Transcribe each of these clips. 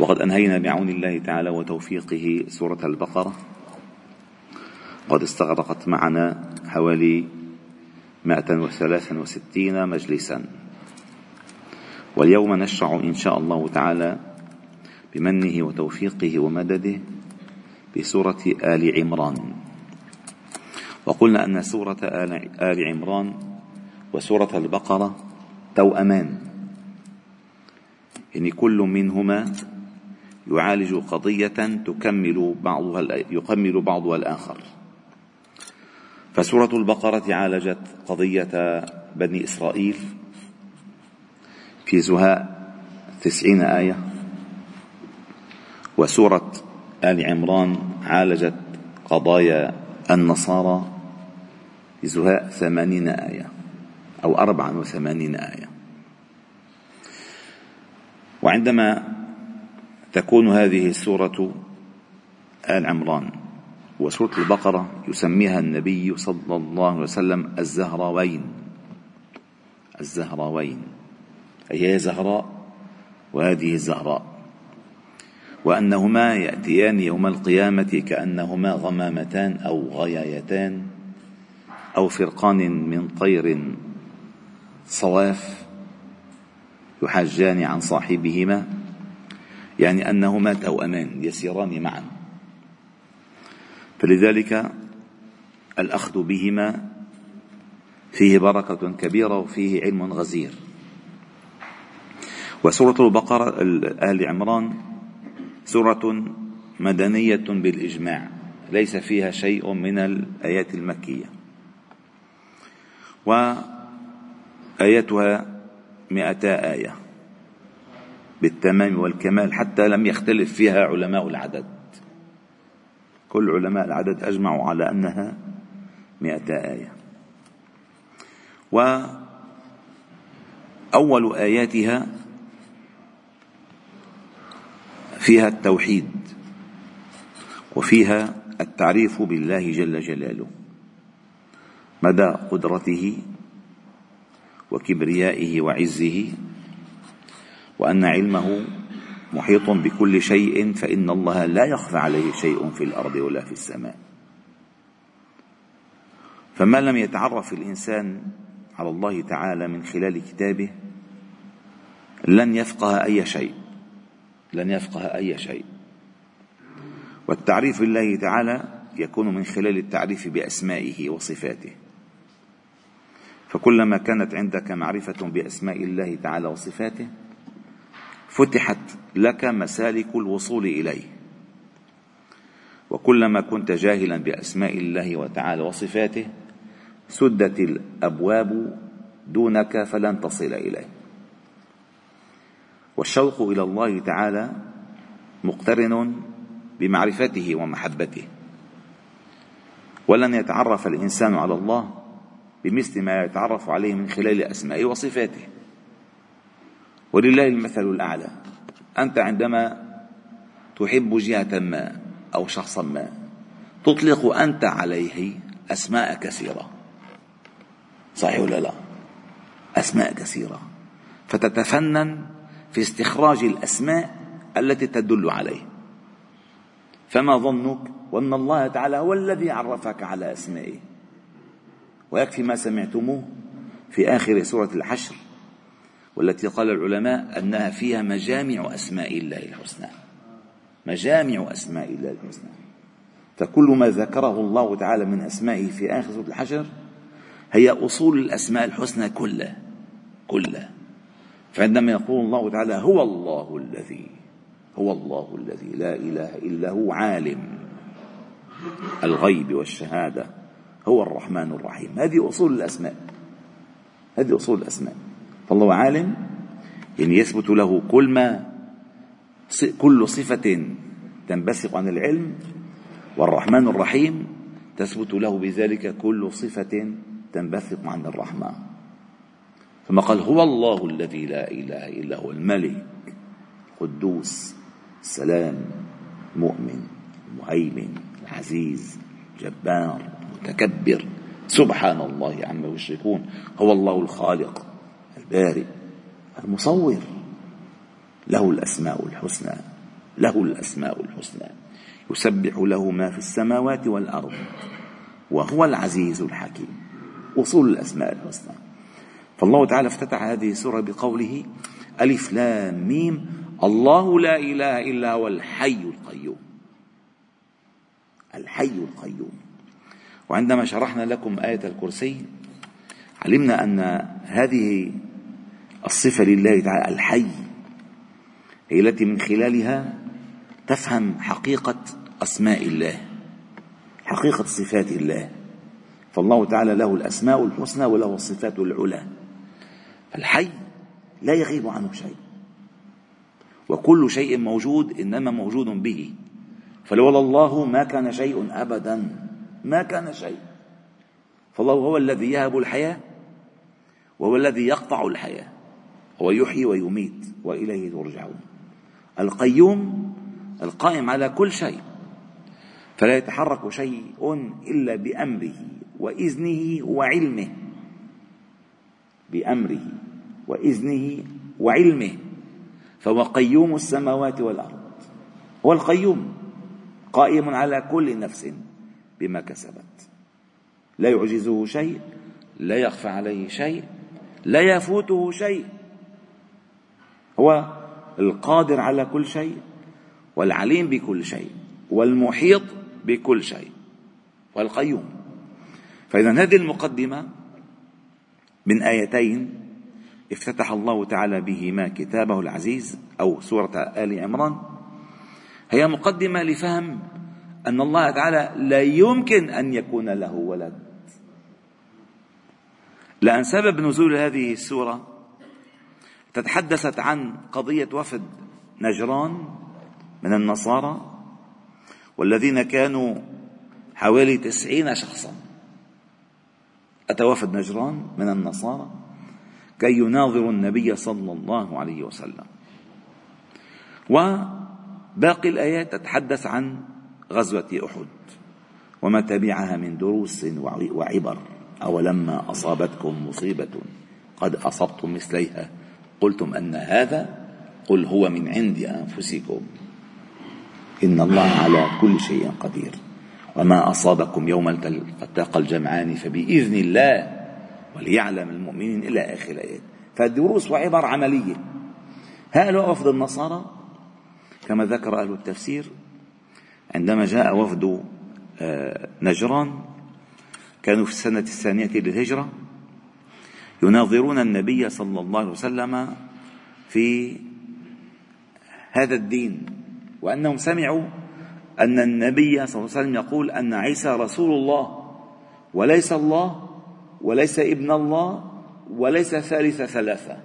وقد أنهينا بعون الله تعالى وتوفيقه سورة البقرة. قد استغرقت معنا حوالي 163 مجلسا. واليوم نشرع إن شاء الله تعالى بمنه وتوفيقه ومدده بسورة آل عمران. وقلنا أن سورة آل عمران وسورة البقرة توأمان. يعني كل منهما يعالج قضية تكمل بعضها يكمل بعضها الآخر. فسورة البقرة عالجت قضية بني إسرائيل في زهاء تسعين آية. وسورة آل عمران عالجت قضايا النصارى زهاء ثمانين آية أو أربعا وثمانين آية. وعندما تكون هذه السورة آل عمران. وسورة البقرة يسميها النبي صلى الله عليه وسلم الزهراوين. الزهراوين. أي هي زهراء وهذه الزهراء وأنهما يأتيان يوم القيامة كأنهما غمامتان أو غيايتان أو فرقان من طير صواف يحاجان عن صاحبهما يعني أنهما توأمان يسيران معا. فلذلك الأخذ بهما فيه بركة كبيرة وفيه علم غزير. وسورة البقرة آل عمران سورة مدنية بالإجماع. ليس فيها شيء من الآيات المكية. وآيتها مئتا آية. بالتمام والكمال حتى لم يختلف فيها علماء العدد. كل علماء العدد أجمعوا على أنها مئتا آية. وأول آياتها فيها التوحيد وفيها التعريف بالله جل جلاله مدى قدرته وكبريائه وعزه وأن علمه محيط بكل شيء فإن الله لا يخفى عليه شيء في الأرض ولا في السماء. فما لم يتعرف الإنسان على الله تعالى من خلال كتابه لن يفقه أي شيء. لن يفقه أي شيء. والتعريف بالله تعالى يكون من خلال التعريف بأسمائه وصفاته. فكلما كانت عندك معرفة بأسماء الله تعالى وصفاته فتحت لك مسالك الوصول إليه. وكلما كنت جاهلا بأسماء الله وتعالى وصفاته سدت الأبواب دونك فلن تصل إليه. والشوق إلى الله تعالى مقترن بمعرفته ومحبته. ولن يتعرف الإنسان على الله بمثل ما يتعرف عليه من خلال أسمائه وصفاته. ولله المثل الأعلى. أنت عندما تحب جهة ما أو شخصا ما تطلق أنت عليه أسماء كثيرة. صحيح ولا لا؟ أسماء كثيرة. فتتفنن في استخراج الأسماء التي تدل عليه. فما ظنك وأن الله تعالى هو الذي عرفك على أسمائه؟ ويكفي ما سمعتموه في آخر سورة الحشر. والتي قال العلماء أنها فيها مجامع أسماء الله الحسنى. مجامع أسماء الله الحسنى. فكل ما ذكره الله تعالى من أسمائه في آخر سورة الحشر هي أصول الأسماء الحسنى كلها. كلها. فعندما يقول الله تعالى هو الله الذي هو الله الذي لا إله إلا هو عالم الغيب والشهادة هو الرحمن الرحيم. هذه أصول الأسماء. هذه أصول الأسماء. فالله عالم يعني يثبت له كل ما كل صفة تنبثق عن العلم والرحمن الرحيم تثبت له بذلك كل صفة تنبثق عن الرحمن. ثم قال هو الله الذي لا إله إلا هو الملك قدوس السلام مؤمن مهيمن العزيز جبار متكبر سبحان الله عما يشركون. هو الله الخالق. البارئ المصور. له الأسماء الحسنى له الأسماء الحسنى. يسبح له ما في السماوات والأرض وهو العزيز الحكيم. وصول الأسماء الحسنى. فالله تعالى افتتح هذه السورة بقوله ألف لام ميم. الله لا إله إلا هو الحي القيوم. الحي القيوم. وعندما شرحنا لكم آية الكرسي علمنا أن هذه الصفة لله تعالى الحي هي التي من خلالها تفهم حقيقة أسماء الله حقيقة صفات الله. فالله تعالى له الأسماء الحسنى وله الصفات العلى. الحي لا يغيب عنه شيء. وكل شيء موجود إنما موجود به. فلولا الله ما كان شيء أبدا ما كان شيء. فالله هو الذي يهب الحياة وهو الذي يقطع الحياة. هو يحيي ويميت وإليه ترجعون. القيوم القائم على كل شيء. فلا يتحرك شيء إلا بأمره وإذنه وعلمه. بأمره وإذنه وعلمه. فهو قيوم السماوات والأرض. هو القيوم قائم على كل نفس بما كسبت. لا يعجزه شيء لا يخفى عليه شيء لا يفوته شيء. هو القادر على كل شيء والعليم بكل شيء والمحيط بكل شيء والقيوم. فإذا هذه المقدمة من آيتين افتتح الله تعالى بهما كتابه العزيز أو سورة آل عمران. هي مقدمة لفهم أن الله تعالى لا يمكن أن يكون له ولد. لأن سبب نزول هذه السورة تتحدثت عن قضية وفد نجران من النصارى والذين كانوا حوالي تسعين شخصا. أتى وفد نجران من النصارى كي يناظروا النبي صلى الله عليه وسلم. وباقي الآيات تتحدث عن غزوة أحد وما تبعها من دروس وعبر. أولما أصابتكم مصيبة قد أصبتم مثليها؟ قلتم أن هذا قل هو من عند أنفسكم. إن الله على كل شيء قدير. وما أصابكم يوم التقى الجمعان فبإذن الله وليعلم المؤمنين إلى آخر الآيات. فالدروس وعبر عملية. هؤلاء وفد النصارى؟ كما ذكر أهل التفسير عندما جاء وفد آه، نجران كانوا في السنة الثانية للهجرة يناظرون النبي صلى الله عليه وسلم في هذا الدين وأنهم سمعوا أن النبي صلى الله عليه وسلم يقول أن عيسى رسول الله وليس الله وليس ابن الله وليس ثالث ثلاثة.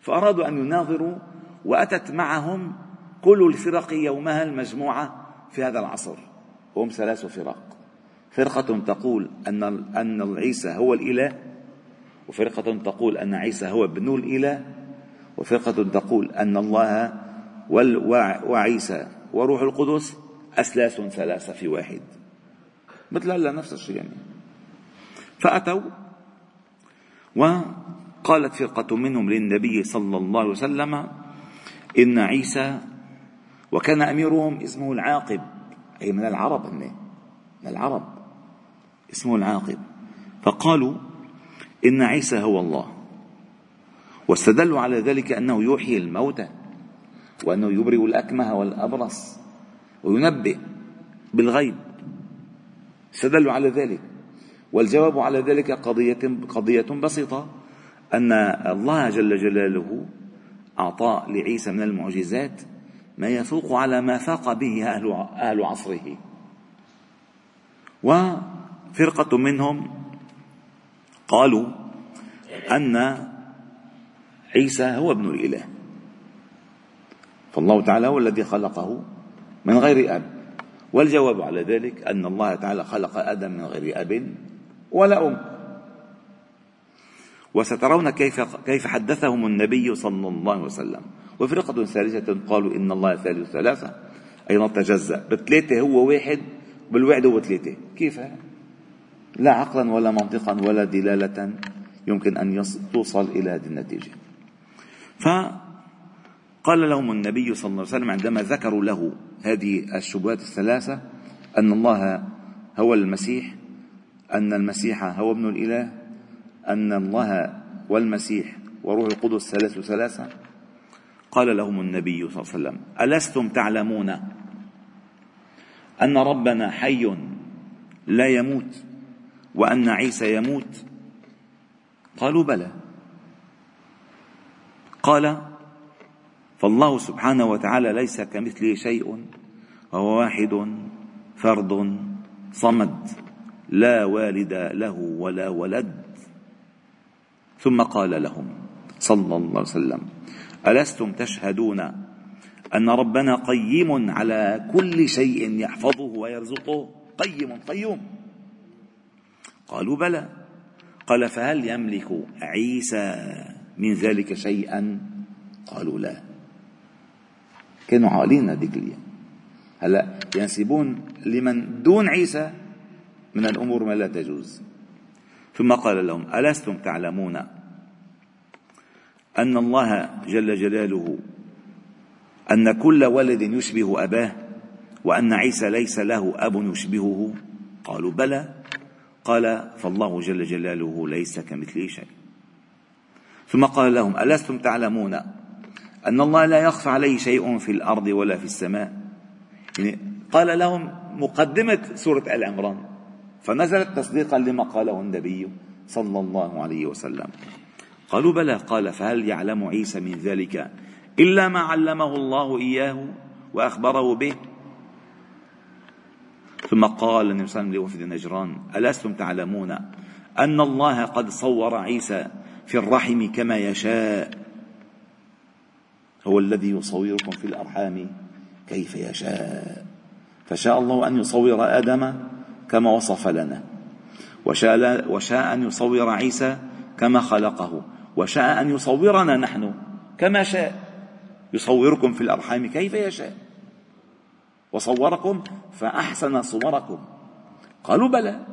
فأرادوا أن يناظروا وأتت معهم كل الفرق يومها المجموعة في هذا العصر. هم ثلاث فرق. فرقة تقول أن أن عيسى هو الإله وفرقة تقول أن عيسى هو ابن الإله وفرقة تقول أن الله وعيسى وروح القدس أثلاث ثلاثة في واحد. مثل هلا نفس الشيء يعني. فأتوا وقالت فرقة منهم للنبي صلى الله عليه وسلم إن عيسى وكان أميرهم اسمه العاقب. أي من العرب من العرب اسمه العاقب. فقالوا إن عيسى هو الله. واستدلوا على ذلك أنه يحيي الموتى وأنه يبرئ الأكمه والأبرص وينبئ بالغيب. استدلوا على ذلك. والجواب على ذلك قضية قضية بسيطة أن الله جل جلاله أعطى لعيسى من المعجزات ما يفوق على ما فاق به أهل أهل عصره. وفرقة منهم قالوا أن عيسى هو ابن الإله. فالله تعالى هو الذي خلقه من غير أب. والجواب على ذلك أن الله تعالى خلق آدم من غير أب ولا أم. وسترون كيف كيف حدثهم النبي صلى الله عليه وسلم. وفرقة ثالثة قالوا إن الله ثالث ثلاثة أي نتجزأ بالثلاثة هو واحد بالوحدة هو ثلاثة. كيف؟ لا عقلا ولا منطقا ولا دلالة يمكن أن توصل إلى هذه النتيجة. فقال لهم النبي صلى الله عليه وسلم عندما ذكروا له هذه الشبهات الثلاثة أن الله هو المسيح أن المسيح هو ابن الإله أن الله والمسيح وروح القدس ثلاث ثلاثة. قال لهم النبي صلى الله عليه وسلم ألستم تعلمون أن ربنا حي لا يموت؟ وأن عيسى يموت؟ قالوا بلى. قال فالله سبحانه وتعالى ليس كمثله شيء وهو واحد فرد صمد لا والد له ولا ولد. ثم قال لهم صلى الله عليه وسلم ألستم تشهدون أن ربنا قيم على كل شيء يحفظه ويرزقه؟ قيم قيوم. قالوا بلى. قال فهل يملك عيسى من ذلك شيئا؟ قالوا لا. كانوا عاقلين هذيك الأيام هلا ينسبون لمن دون عيسى من الأمور ما لا تجوز. ثم قال لهم ألستم تعلمون أن الله جل جلاله أن كل ولد يشبه أباه وأن عيسى ليس له أب يشبهه؟ قالوا بلى. قال فالله جل جلاله ليس كمثله شيء. ثم قال لهم ألستم تعلمون أن الله لا يخفى عليه شيء في الأرض ولا في السماء؟ يعني قال لهم مقدمة سورة آل عمران فنزلت تصديقا لما قاله النبي صلى الله عليه وسلم. قالوا بلى. قال فهل يعلم عيسى من ذلك إلا ما علمه الله إياه وأخبره به؟ ثم قال النبي صلى الله عليه وسلم لوفد نجران ألستم تعلمون أن الله قد صور عيسى في الرحم كما يشاء؟ هو الذي يصوركم في الأرحام كيف يشاء. فشاء الله أن يصور آدم كما وصف لنا. وشاء, وشاء أن يصور عيسى كما خلقه. وشاء أن يصورنا نحن كما شاء. يصوركم في الأرحام كيف يشاء. وصوركم فأحسن صوركم. قالوا بلى.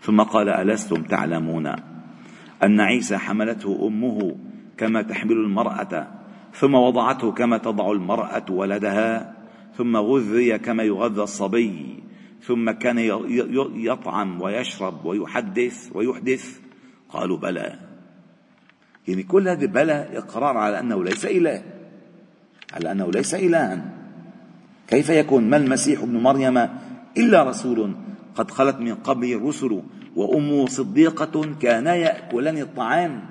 ثم قال ألستم تعلمون أن عيسى حملته أمه كما تحمل المرأة ثم وضعته كما تضع المرأة ولدها ثم غذي كما يغذى الصبي ثم كان يطعم ويشرب ويحدث ويحدث. قالوا بلى. يعني كل هذه بلى إقرار على أنه ليس إله على أنه ليس إلها. كيف يكون؟ ما المسيح ابن مريم إلا رسول قد خلت من قبله الرسل وأمه صديقة كانا يأكلان الطعام.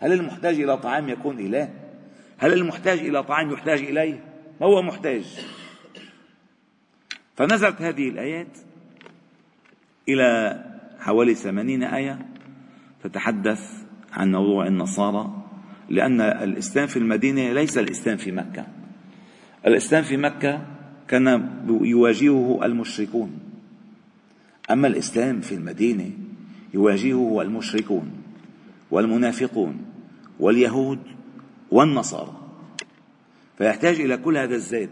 هل المحتاج إلى طعام يكون إله؟ هل المحتاج إلى طعام يحتاج إليه؟ ما هو محتاج؟ فنزلت هذه الآيات إلى حوالي ثمانين آية تتحدث عن موضوع النصارى لأن الإسلام في المدينة ليس الإسلام في مكة. الإسلام في مكة كان يواجهه المشركون. أما الإسلام في المدينة يواجهه المشركون والمنافقون واليهود والنصارى. فيحتاج إلى كل هذا الزيت.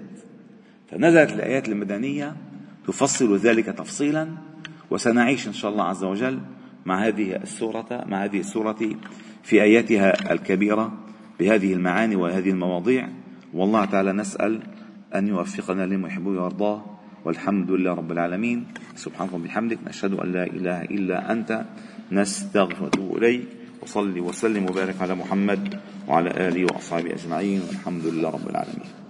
فنزلت الآيات المدنية تفصل ذلك تفصيلا وسنعيش إن شاء الله عز وجل مع هذه السورة مع هذه السورة في آياتها الكبيرة بهذه المعاني وهذه المواضيع. والله تعالى نسأل أن يوفقنا لما يحب ويرضاه والحمد لله رب العالمين. سبحانك وبحمدك نشهد أن لا إله إلا أنت نستغفر ونتوب إليك وصلي وسلم وبارك على محمد وعلى آله وأصحابه أجمعين والحمد لله رب العالمين.